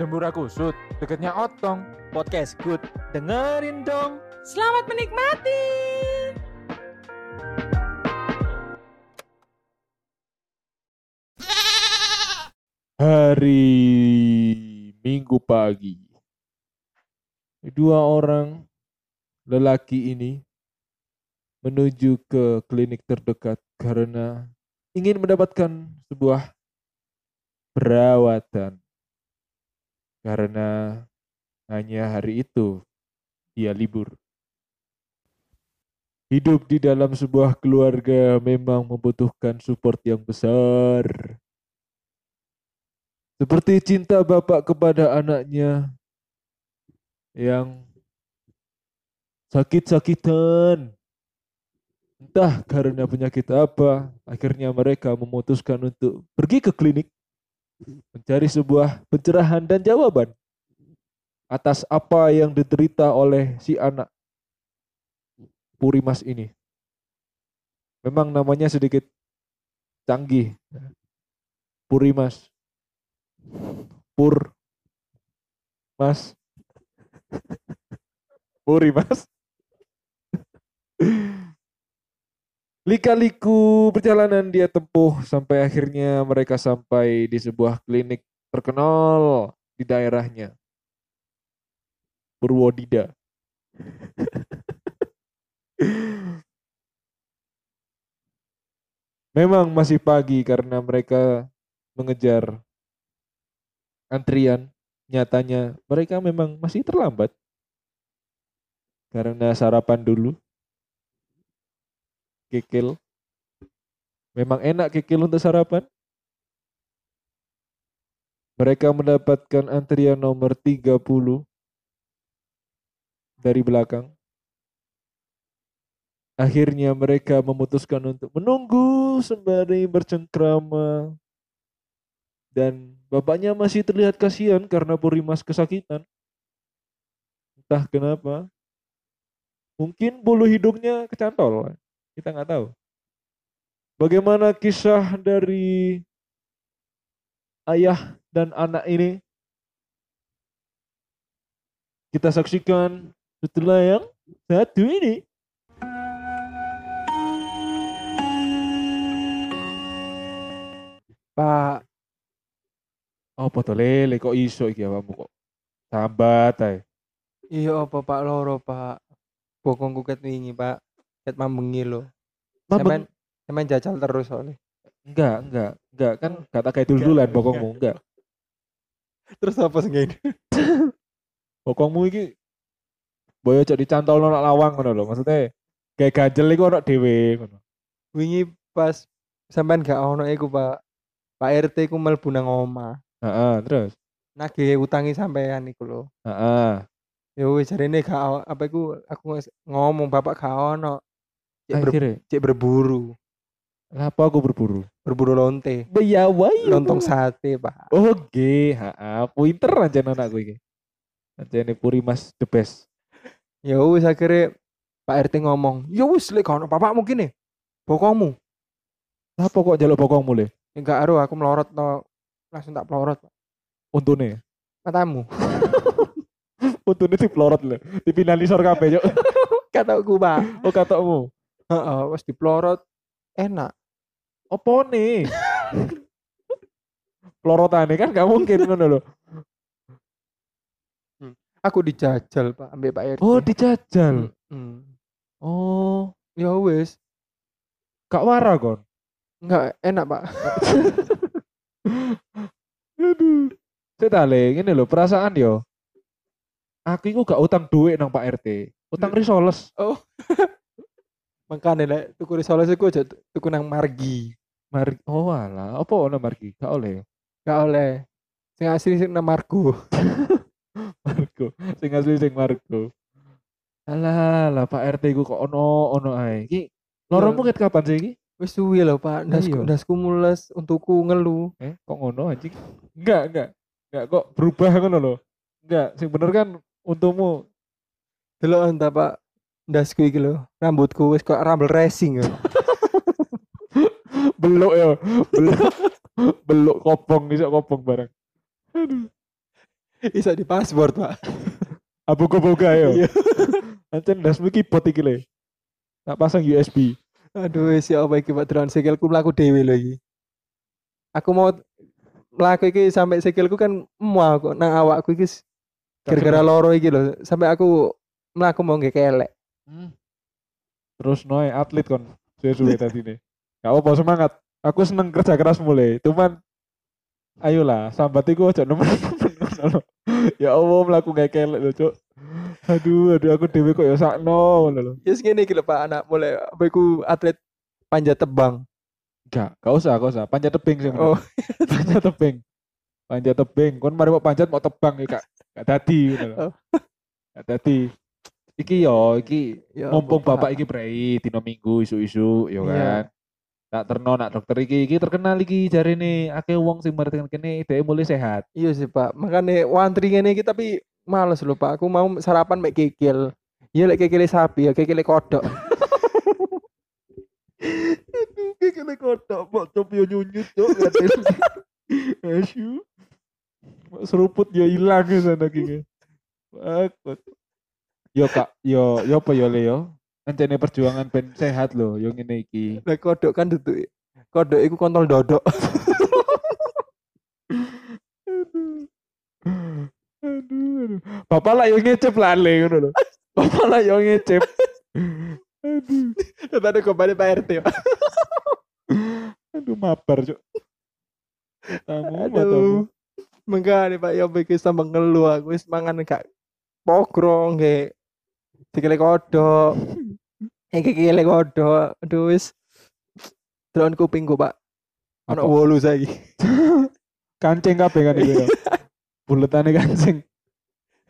Dembura kusut, deketnya otong. Podcast good. Dengerin dong. Selamat menikmati. Hari Minggu pagi. Dua orang lelaki ini menuju ke klinik terdekat karena ingin mendapatkan sebuah perawatan. Karena hanya hari itu dia libur. Hidup di dalam sebuah keluarga memang membutuhkan support yang besar. Seperti cinta bapak kepada anaknya yang sakit-sakitan. Entah karena penyakit apa, akhirnya mereka memutuskan untuk pergi ke klinik mencari sebuah pencerahan dan jawaban atas apa yang diderita oleh si anak Purimas ini. Memang namanya sedikit canggih. Purimas. Pur Mas. Purimas. Lika-liku perjalanan dia tempuh sampai akhirnya mereka sampai di sebuah klinik terkenal di daerahnya. Purwodida. Memang masih pagi karena mereka mengejar antrian. Nyatanya mereka memang masih terlambat. Karena sarapan dulu. Kikil. Memang enak kikil untuk sarapan. Mereka mendapatkan antrian nomor 30 dari belakang. Akhirnya mereka memutuskan untuk menunggu sembari bercengkrama. Dan bapaknya masih terlihat kasihan karena Purimas kesakitan. Entah kenapa. Mungkin bulu hidungnya kecantol. Kita nggak tahu. Bagaimana kisah dari ayah dan anak ini? Kita saksikan setelah yang satu ini. Pak, Oh, foto lele kok iso iki awakmu kok. Sambat ae. iya apa Pak loro Pak? Bokongku ket wingi Pak. Ket mambengi lo. Mambeng- Sampean sampean jajal terus soalnya. Enggak, enggak, enggak kan kata kayak dulu-duluan Enggak, bokongmu, enggak. Terus apa sih ini? Bokongmu iki boyo cok dicantol nang lawang ngono lho. Maksudnya kayak ganjel iku ono dhewe ngono. Wingi pas sampean gak ono iku Pak. Pak RT ku mlebu nang omah. Heeh, terus. Nagih utangi sampean iku lho. Heeh. Ya wis jarene gak apa iku aku ngomong bapak gak ono. Cek, ber- Akhirnya, cek berburu. apa aku berburu? Berburu lonte. Ya wae. Lontong sate, Pak. Oke, heeh, pinter aja anakku iki. Anjene Purimas the best. Ya wis akhirnya Pak RT ngomong, "Ya wis lek ono bapak mungkin nih. Bokongmu." Apa kok jaluk bokongmu le? Enggak aruh aku melorot no. Langsung tak pelorot, Pak. Untune. Matamu. Untune dipelorot lho. Dipinalisor kabeh, Cuk. Kataku, Pak. Oh, katokmu. Heeh, wis dipelorot. Enak. Apa nih? Pelorotane kan gak mungkin ngono lho. Aku dijajal, Pak, ambek Pak RT. Oh, dijajal. Hmm. Oh, Ya wis. gak wara kon. Enggak enak, Pak. Aduh. Saya le, ngene lho, perasaan yo. Aku iku gak utang duit nang Pak RT. Utang risoles. Makanya lek tuku risoles iku aja tuku nang Margi. Mari, oh alah, apa ono margi? Gak oleh. Gak oleh. Sing asli sing nang Margo. Margo, sing asli sing Margo. Alah, lah Pak RT ku kok ono ono ae. Iki loromu ket kapan sih iki? Wis suwi lho, Pak. Ndasku Iya. ndasku mules untukku ngeluh. Eh, kok ngono anjing? Enggak, enggak. Enggak kok berubah ngono loh. Enggak, sing bener kan untukmu. Delok entah, Pak. Ndasku iki lho, rambutku wis kok rambel racing ya. Beluk ya. Beluk. Beluk kopong, iso kopong bareng. Aduh. Bisa di password, Pak. Abu boga yo. Iya. Ancen dasmu iki bot iki le. Tak pasang USB. Aduh, wis ya apa iki Pak Drone sikilku mlaku dhewe lho iki. Aku mau mlaku iki sampai sikilku kan mual kok nang awakku iki gara-gara loro iki lho. Sampai aku mlaku mau nggak kelek. Hmm. Terus noe atlet kon suwe-suwe tadi nih. Gak apa semangat. Aku seneng kerja keras mulai. Cuman ayolah sambat iku aja lho. Ya Allah mlaku gak kelek lho, Cuk. Aduh, aduh aku dhewe kok ya sakno ngono lho. Ya ngene iki lho Pak anak mulai apa iku atlet panjat tebang. Enggak, gak usah, gak usah. Panjat tebing sih. Oh. panjat tebing. Panjat tebing. Kon mari mau panjat mau tebang ya, Kak. Gak dadi ngono lho. Oh. Gak dadi. Iki yo, iki Ya mumpung apa, Pak? bapak iki prei dino minggu isu-isu yo Iya. kan. Tak terno nak dokter iki iki terkenal iki jarine akeh wong sing mereken kene dhek mulai sehat. Iya sih Pak. Makanya wantri ngene iki tapi males lho Pak. Aku mau sarapan mek kikil. Ya lek kikile sapi ya kikile kodok. Kene kotak mbok cop yo nyunyut cok. Mbok seruput yo ilang ya sana. Fuck, fuck. Yo Kak, yo yo apa yo Le yo? Encene perjuangan ben sehat lho yo ngene iki. Lek kodok kan duduk. Kodok iku kontol dodok. aduh. aduh, aduh. Bapak lah yang ngecep lale ngono lho. Bapak lah yang ngecep. aduh, Tadi kembali Pak RT. Aduh mabar cuk. Tamu. Aduh. Mengkane Pak iki sama ngeluh aku wis mangan gak pogro nggih. Sikile kodok. Iki kile kodok. Aduh wis Drone kupingku Pak. Ono wolu saiki. Kancing kabeh kan iki. Buletane kancing.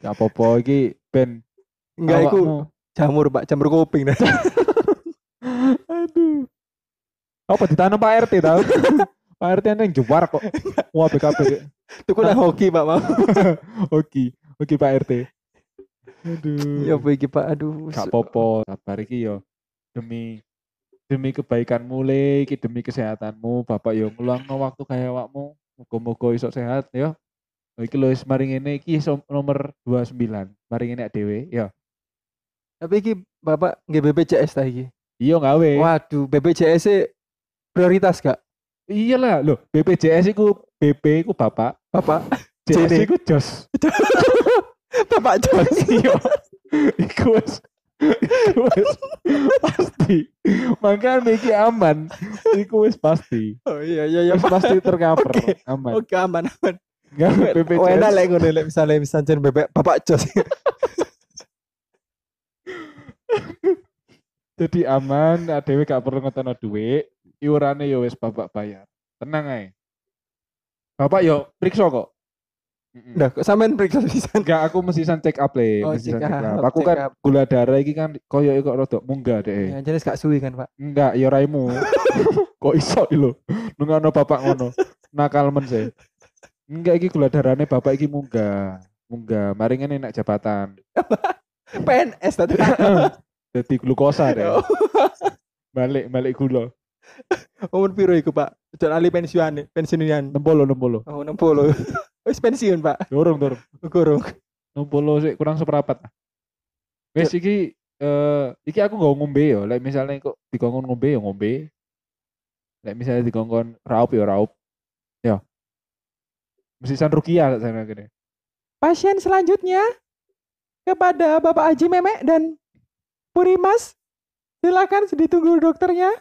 Ya apa-apa iki ben Enggak iku jamur Pak, jamur kuping. Aduh. Apa ditanam Pak RT tau? Pak RT neng jewar kok. Wah BKP. Tuku nang hoki Pak mau. Oke, oke Pak RT. Aduh. Ya apa iki Pak? Aduh. gak popo sabar iki yo demi demi kebaikanmu le. Iki demi kesehatanmu. Bapak yo ngeluangno waktu kayak awakmu. Muga-muga iso sehat yo iki lho wis mari ngene. Iki nomor 29 mari ngene dhewe yo Tapi iki Bapak nggih BPJS ta iki? iya gawe Waduh, BPJS -e prioritas gak? iyalah lho BPJS iku BP iku bapak. Bapak, JS iku jos Bapak Jos. iya iku wis pasti makanya iki aman iku wis pasti Oh iya iya iya pasti tercover Oke. aman Oke aman aman. Enggak BPJS. Oh enak lek ngono lek misale misalnya bebek Bapak Jos. Jadi aman, adewe gak perlu ngetono duit, iurane yo wis bapak bayar. Tenang ae. Bapak yo periksa kok. Nah, kok sampean periksa pisan. Enggak, aku mesti san check up le, Oh, mesti check check up. Aku check kan up. gula darah iki kan koyo kok rada munggah deh. Ya jenis gak suwi kan, Pak. Enggak, yo raimu. kok iso iki lho. Nungano bapak ngono. Nakal men sih. Enggak iki gula darahnya bapak iki munggah. Munggah, mari ngene enak jabatan. PNS tadi. Jadi glukosa deh. Balik, balik gula. Umur piro iku, Pak? Jangan ali pensiunan, pensiunan. 60 60. Oh, 60. Wis pensiun, Pak. Dorong, dorong. Kurung. 60 sih kurang seperempat. Wes iki eh iki aku nggak ngombe yo. Lek misalnya kok dikongkon ngombe ya ngombe. Lek misalnya dikongkon raup ya raup. Ya. Mesti san rukiah sana gini. Pasien selanjutnya kepada Bapak Haji Memek dan Purimas. Silakan ditunggu dokternya.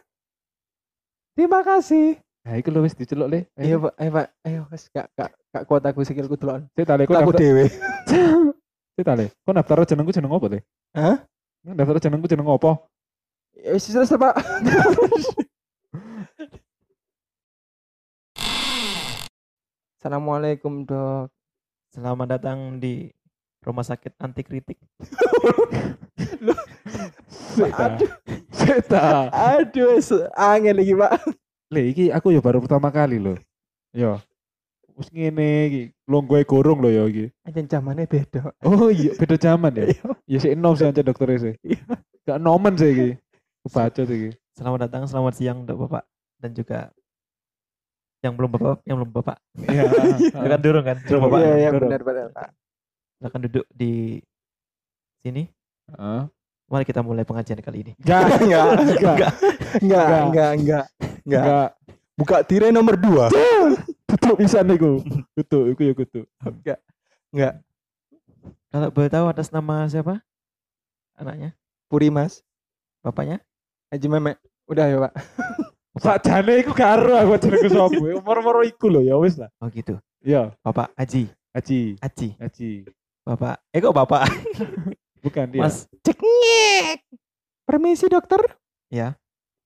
Terima kasih. Nah, iku lho wis diceluk le. Iya, Pak. Ayo, Pak. Ayo, wis gak gak gak kuat aku sikilku delok. Sik tale kok Aku daftar. dhewe. Sik tale. Kok daftar jenengku jeneng apa le? Hah? Daftar jenengku jeneng apa? Ya wis selesai, Pak. Assalamualaikum, Dok. Selamat datang di Rumah Sakit Anti Kritik. Sik ta. Sik ta. Aduh, wis angel iki, Pak. Le iki aku ya baru pertama kali loh. Yo. Wis ngene iki, longgoe gorong lho ya iki. Aja zamane beda. Oh iya, beda zaman ya. Ya sih enom sih aja dokter sih. Gak nomen sih iki. Kebaca sih iki. Selamat datang, selamat siang untuk Bapak dan juga yang belum Bapak, yang belum Bapak. Iya. Kan durung kan? Durung Bapak. Iya, iya, Dorong. benar benar, Pak. Silakan duduk di sini. Heeh. Mari kita mulai pengajian kali ini. Enggak, Enggak, enggak, enggak, enggak, Enggak. Enggak, enggak. Buka tirai nomor dua. Tutup bisa niku. Tutup, iku ya kutu. Enggak, enggak. Kalau boleh tahu atas nama siapa? Anaknya? Puri Mas, Bapaknya? Haji Memek. Udah ya Pak. Sakjane iku karo aku jenenge sapa. Moro-moro iku lho ya wis lah. Oh gitu. Iya, Bapak Haji. Haji, Haji. Haji. Bapak. Eh kok Bapak? Bukan dia. Mas. Cek nyek. Permisi dokter. Ya.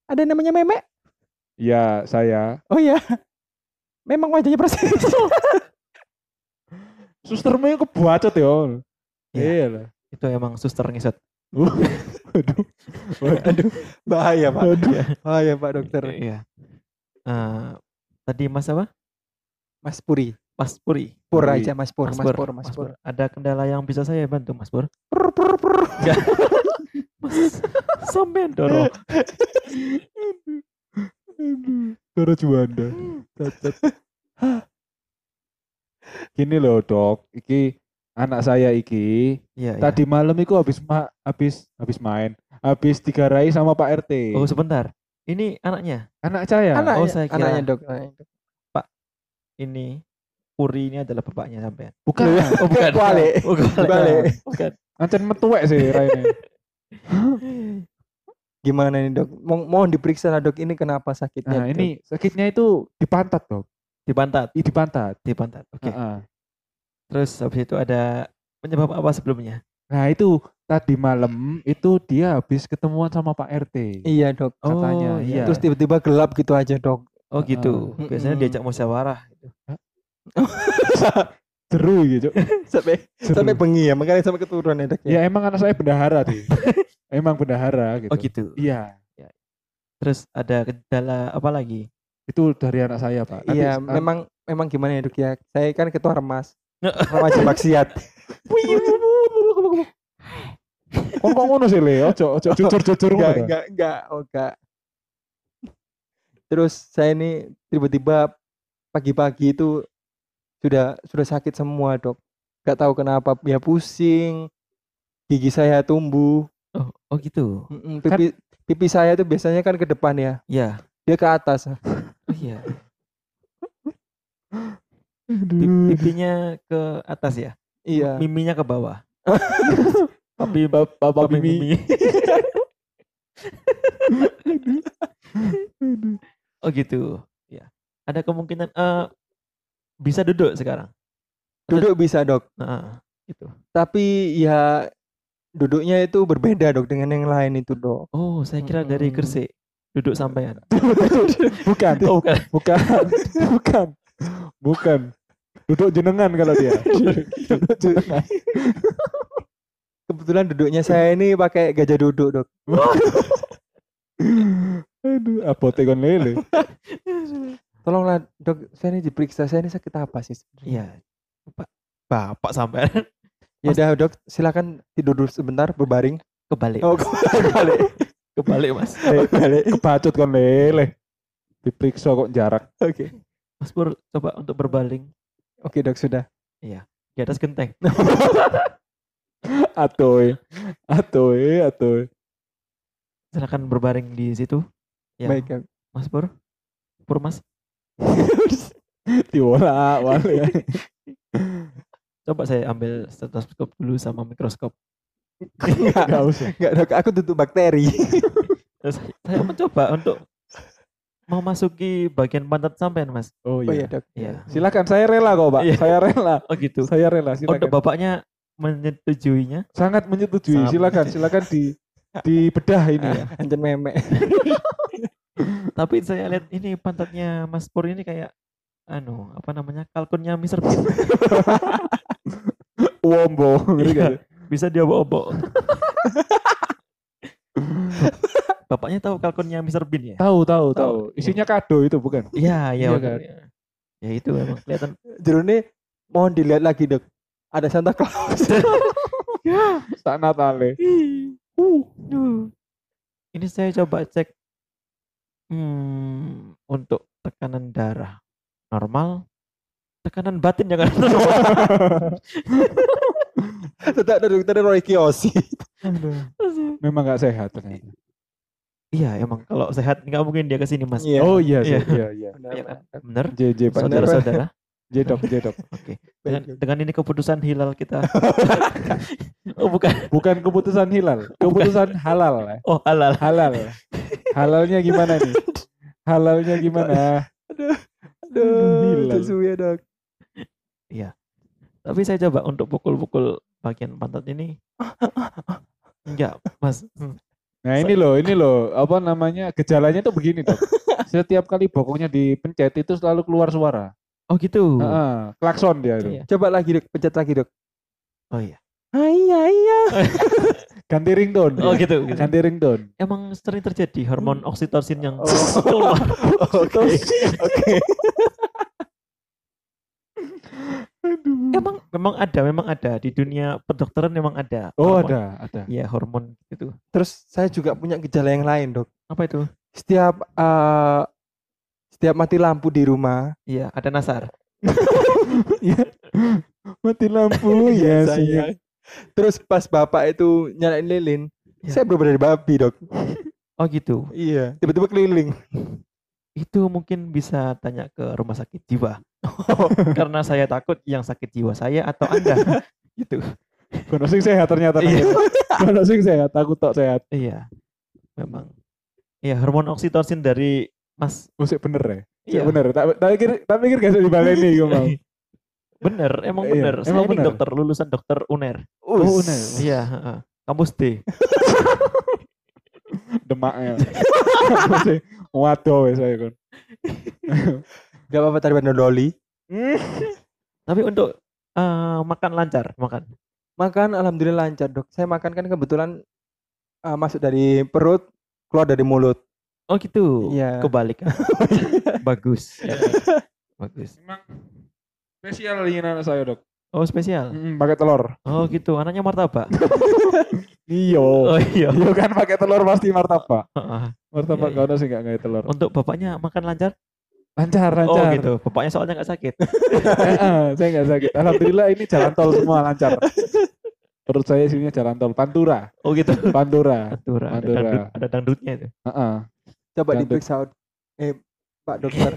Ada namanya Memek? Iya, saya. Oh iya. Memang wajahnya persis. Sustermu yang kebacot ya. Iya. Iya lah. Itu emang suster ngisot. Waduh. Aduh, bahaya Pak. Bahaya Pak dokter. Iya. Eh, tadi Mas apa? Mas Puri. Mas Puri. Pur aja Mas Pur, Mas Pur, Mas Pur. Ada kendala yang bisa saya bantu Mas Pur? Pur, pur, pur. Mas sampean doro. Doro Juanda. Cacat. Gini loh dok, iki anak saya iki iya. tadi malam iku habis ma habis habis main, habis digarai sama Pak RT. Oh, sebentar. Ini anaknya. anak saya. Anaknya, Oh, saya kira- anaknya dok. anaknya, dok. Ini Puri ini adalah bapaknya sampean. Bukan. Oh, bukan. Balik. Bukan. Balik. Bukan. Ancen metuwek sih raine. Gimana nih dok? Mo mohon diperiksa lah dok. Ini kenapa sakitnya? Nah, dok? ini sakitnya itu di pantat, Dok. Di pantat. Ih, Di pantat. Di pantat. Oke. Heeh. Terus habis itu ada penyebab apa sebelumnya? Nah, itu tadi malam itu dia habis ketemuan sama Pak RT. Iya dok. Katanya, Oh, iya. Terus tiba-tiba gelap gitu aja dok. Oh gitu. Heeh. Biasanya diajak musyawarah gitu. Seru gitu. sampai Seru. sampai bengi ya. Makanya sampai keturunan ya dok. Ya emang anak saya bendahara sih. emang bendahara gitu. Oh gitu. Iya, Terus ada kendala apa lagi? itu dari anak saya, Pak. Nanti, Iya, ah, memang memang gimana ya dok ya. Saya kan ketua remas. Remaja maksiat. Kon kok ngono sih, Le? Ojo ojo jujur-jujur Enggak, ngono. enggak, enggak, oh enggak. Terus saya ini tiba-tiba pagi-pagi itu sudah sudah sakit semua, Dok. Enggak tahu kenapa, ya pusing. Gigi saya tumbuh. Oh, oh gitu. Mm-mm, Pipi pipi saya tuh biasanya kan ke depan ya. Ya. Dia ke atas. Oh iya. Pi- Pipinya ke atas ya. Iya. Miminya ke bawah. Papi Bapak papi Mimi. mimi. oh gitu. Ya. Ada kemungkinan eh bisa duduk sekarang. Duduk bisa, Dok. Nah, gitu. Tapi ya duduknya itu berbeda, Dok, dengan yang lain itu, Dok. Oh, saya kira dari. Gresik. Duduk sampean. Bukan, Oh, bukan. bukan, bukan, bukan. Duduk jenengan kalau dia. Duduk jenengan. Kebetulan duduknya saya ini pakai gajah duduk, Dok. Aduh, apotek kon lele. Tolonglah, Dok, saya ini diperiksa. Saya ini sakit apa sih? Iya. Bapak, bapak sampean Ya udah, Dok, silakan tidur dulu sebentar berbaring. kebalik. Oh, kembali. Kebalik, Mas. Kembali. Kebacut kon lele. Diperiksa kok jarak. Oke. Mas Pur coba untuk berbaling Oke, Dok, sudah. di atas genteng. Atoy. Atoy, atoy. Silakan berbaring di situ. Ya, Baik. Mas Pur. Pur Mas. Diwolak wale. Coba saya ambil stetoskop dulu sama mikroskop. Enggak, Enggak usah. enggak, Dok. Aku tutup bakteri. Terus saya mencoba untuk memasuki bagian pantat sampean, Mas. Oh Oh iya, iya. Dok. Iya. Silakan saya rela kok, Pak. Iya. Saya rela. Oh gitu. Saya rela, Untuk silakan. bapaknya menyetujuinya. Sangat menyetujui. Sangat Silakan, silakan di di bedah ini ya. Anjen memek. Tapi saya lihat ini pantatnya Mas Pur ini kayak anu apa namanya kalkunnya Mr. Bean. Wombo. Iya. Bisa diobok-obok. Bapaknya tahu kalkunnya Mr. Bean ya? Tahu, tahu, Tahu. tahu. Isinya kado itu bukan? Iya, iya Iya kan? ya. Ya itu emang kelihatan Jerone mohon dilihat lagi, Dok. Ada Santa Claus. Natale. Duh. Ini saya coba cek hmm, untuk tekanan darah normal tekanan batin jangan Tetap ada dokter Roy Kiyoshi. Memang nggak sehat ternyata. iya emang kalau sehat nggak mungkin dia ke sini mas Iya. Oh iya, Iya. iya, iya. Iya bener JJ Pak. saudara-saudara Jedok, jedok. oke dengan, dengan ini keputusan hilal kita oh bukan Bukan keputusan hilal, keputusan halal. ya. oh halal Halal. Halalnya gimana nih? Halalnya gimana? Aduh, susu ya dok. tapi saya coba untuk pukul-pukul bagian pantat ini enggak mas. Nah ini loh, ini loh, apa namanya gejalanya tuh begini dok. Setiap kali bokongnya dipencet itu selalu keluar suara. oh gitu Heeh, klakson dia itu. Iya. Coba lagi dok, pencet lagi dok. oh iya Iya iya. Ganti ringtone. oh gitu, gitu. Ganti ringtone. emang sering terjadi hormon oksitosin yang Oh. keluar Oke. Oke. emang memang ada memang ada di dunia kedokteran memang ada Oh hormon. ada, ada. Iya hormon gitu. Terus saya juga punya gejala yang lain dok. Apa itu? Setiap eh, setiap mati lampu di rumah, Iya ada nasar. Mati lampu ya saya. Terus pas bapak itu nyalain lilin, Ya. saya berubah dari babi dok. Oh gitu. Iya. Tiba-tiba keliling. Itu mungkin bisa tanya ke rumah sakit jiwa. Karena saya takut yang sakit jiwa saya atau anda. gitu. Kono sing sehat ternyata. Iya. Kono sing sehat, aku tok sehat. Iya. Memang. Iya hormon oksitosin dari Mas. Musik bener ya. Iya. bener. Tak tak pikir tak pikir gak usah dibaleni iku mau. Bener, emang Iya, bener. Saya emang ini bener. dokter lulusan dokter UNER. Oh, bener. Iya, heeh. kampus D. Demaknya. Musik waduh wes saya kon. Gak apa-apa tadi doli. Tapi untuk eh, makan lancar, makan. Makan alhamdulillah lancar dok. Saya makan kan kebetulan eh, masuk dari perut, keluar dari mulut. Oh gitu. Iya. Kebalik. Bagus. Ya. Bagus. Emang spesial ingin anak saya dok. Oh spesial. Mm, pakai telur. Oh gitu. Anaknya martabak. Iyo. Oh iya. Iyo kan pakai telur pasti martabak. Heeh. Martabak Iya, kau ada sih nggak nggak telur. Untuk bapaknya makan lancar? Lancar, Oh lancar. gitu. Bapaknya soalnya nggak sakit. Saya nggak sakit. Alhamdulillah ini jalan tol semua lancar. Perut saya sini jalan tol Pantura, Oh gitu. Pantura. Pantura. Ada, Pantura. dangdut, ada dangdutnya itu. Heeh. Coba Jangan, Dok. diperiksa. Eh Pak dokter.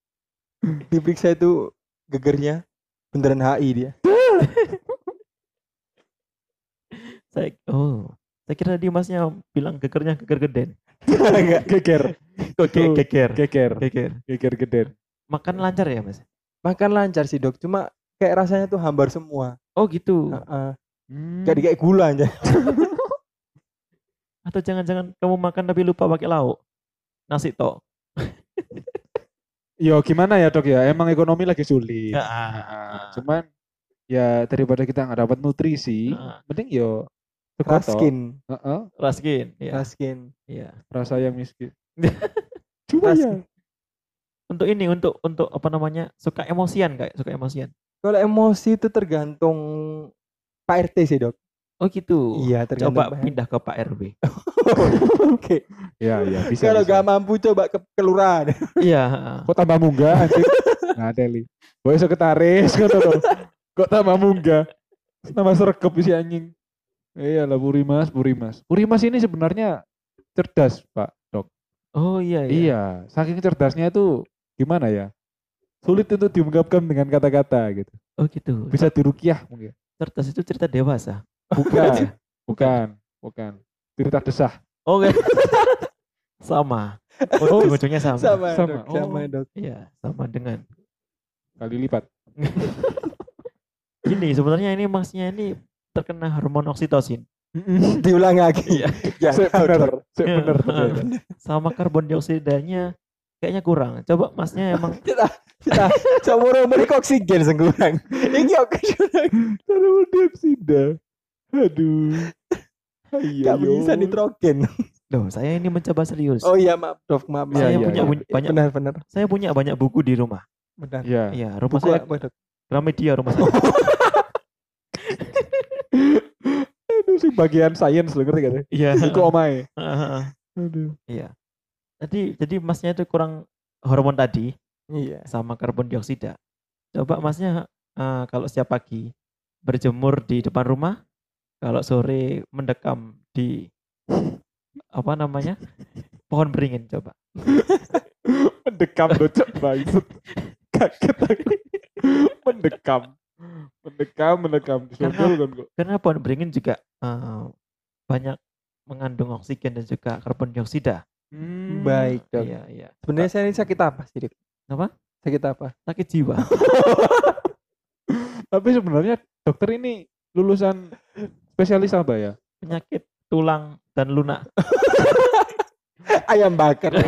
diperiksa itu gegernya beneran HI dia. Saya oh. Saya kira dia masnya bilang gegernya geger geden. Enggak. Geger, Kok Tuh. geger? geger, Geger. geger geder. Makan lancar ya mas? Makan lancar sih dok. Cuma kayak rasanya tuh hambar semua. Oh gitu. Heeh. Hmm. Kayak kayak gula aja. Atau jangan-jangan kamu makan tapi lupa pakai lauk? Nasi tok. Yo gimana ya dok ya? Emang ekonomi lagi sulit. Ya, Nah, cuman ya daripada kita nggak dapat nutrisi, Heeh. mending yo. Raskin. Heeh, Raskin. Iya. Raskin. Iya. rasa yang miskin. Cuma ya. Untuk ini untuk untuk apa namanya? Suka emosian kayak suka emosian. Kalau emosi itu tergantung Pak RT sih dok. Oh gitu. Iya tergantung Coba Pak pindah ke Pak RW. Oke. Ya, ya bisa. Kalau gak mampu coba ke kelurahan. Iya. heeh. Kok tambah munggah anjing? Nah, Deli. Boy sekretaris ngono to. Kok tambah munggah? Tambah sregep isi anjing. Iya lah Purimas, Purimas. Purimas ini sebenarnya cerdas, Pak Dok. Oh iya iya. Iya, saking cerdasnya itu gimana ya? Sulit untuk diungkapkan dengan kata-kata gitu. Oh gitu. Bisa dirukiah mungkin. Cerdas itu cerita dewasa. Bukan, bukan, bukan. Cerita desah. Oh enggak. sama. Oh, ujung-ujungnya sama. Sama, Sama. dok. Sama Oh. dok. Iya, sama dengan Kali lipat. Gini, sebenarnya ini maksudnya ini terkena hormon oksitosin. Diulang lagi. Iya. Ya, sik Iya, ternyata. Sama karbon dioksidanya kayaknya kurang. Coba masnya emang Kita kita sama umur oksigen sing kurang. Iki oksigen Karbon dioksida. Aduh. Ayo, gak bisa nitrogen. Loh, saya ini mencoba serius. Oh iya maaf dok, maaf. Iya, saya iya, punya iya. banyak Benar benar. saya punya banyak buku di rumah. Benar. Ya. Iya, rumah Buku saya apa? Gramedia rumah saya. Aduh sih bagian sains lo ngerti gak sih? Iya. Omae. Heeh. Aduh. Iya. Jadi jadi masnya itu kurang hormon tadi Iya. sama karbon dioksida. Coba masnya eh, kalau setiap pagi berjemur di depan rumah, kalau sore mendekam di apa namanya pohon beringin coba. Mendekam bocok bangsat. Kaget aku. Mendekam. Mendekam, mendekam. Disodol kan. Karena pohon beringin juga eh, banyak mengandung oksigen dan juga karbon dioksida. Hmm. Baik, Dok. Iya, iya. Sebenarnya saya ini sakit apa sih, Dik? Apa? Sakit apa? Sakit jiwa. Tapi sebenarnya dokter ini lulusan spesialis apa ya? Penyakit tulang dan lunak. Ayam bakar.